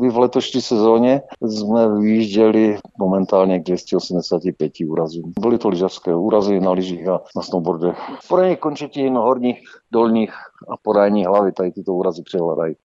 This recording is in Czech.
v letošní sezóně jsme vyjížděli momentálně k 285 úrazům. Byly to lyžařské úrazy na lyžích a na snowboardech. Podání končetin, horních, dolních a podání hlavy, tady tyto úrazy převládají.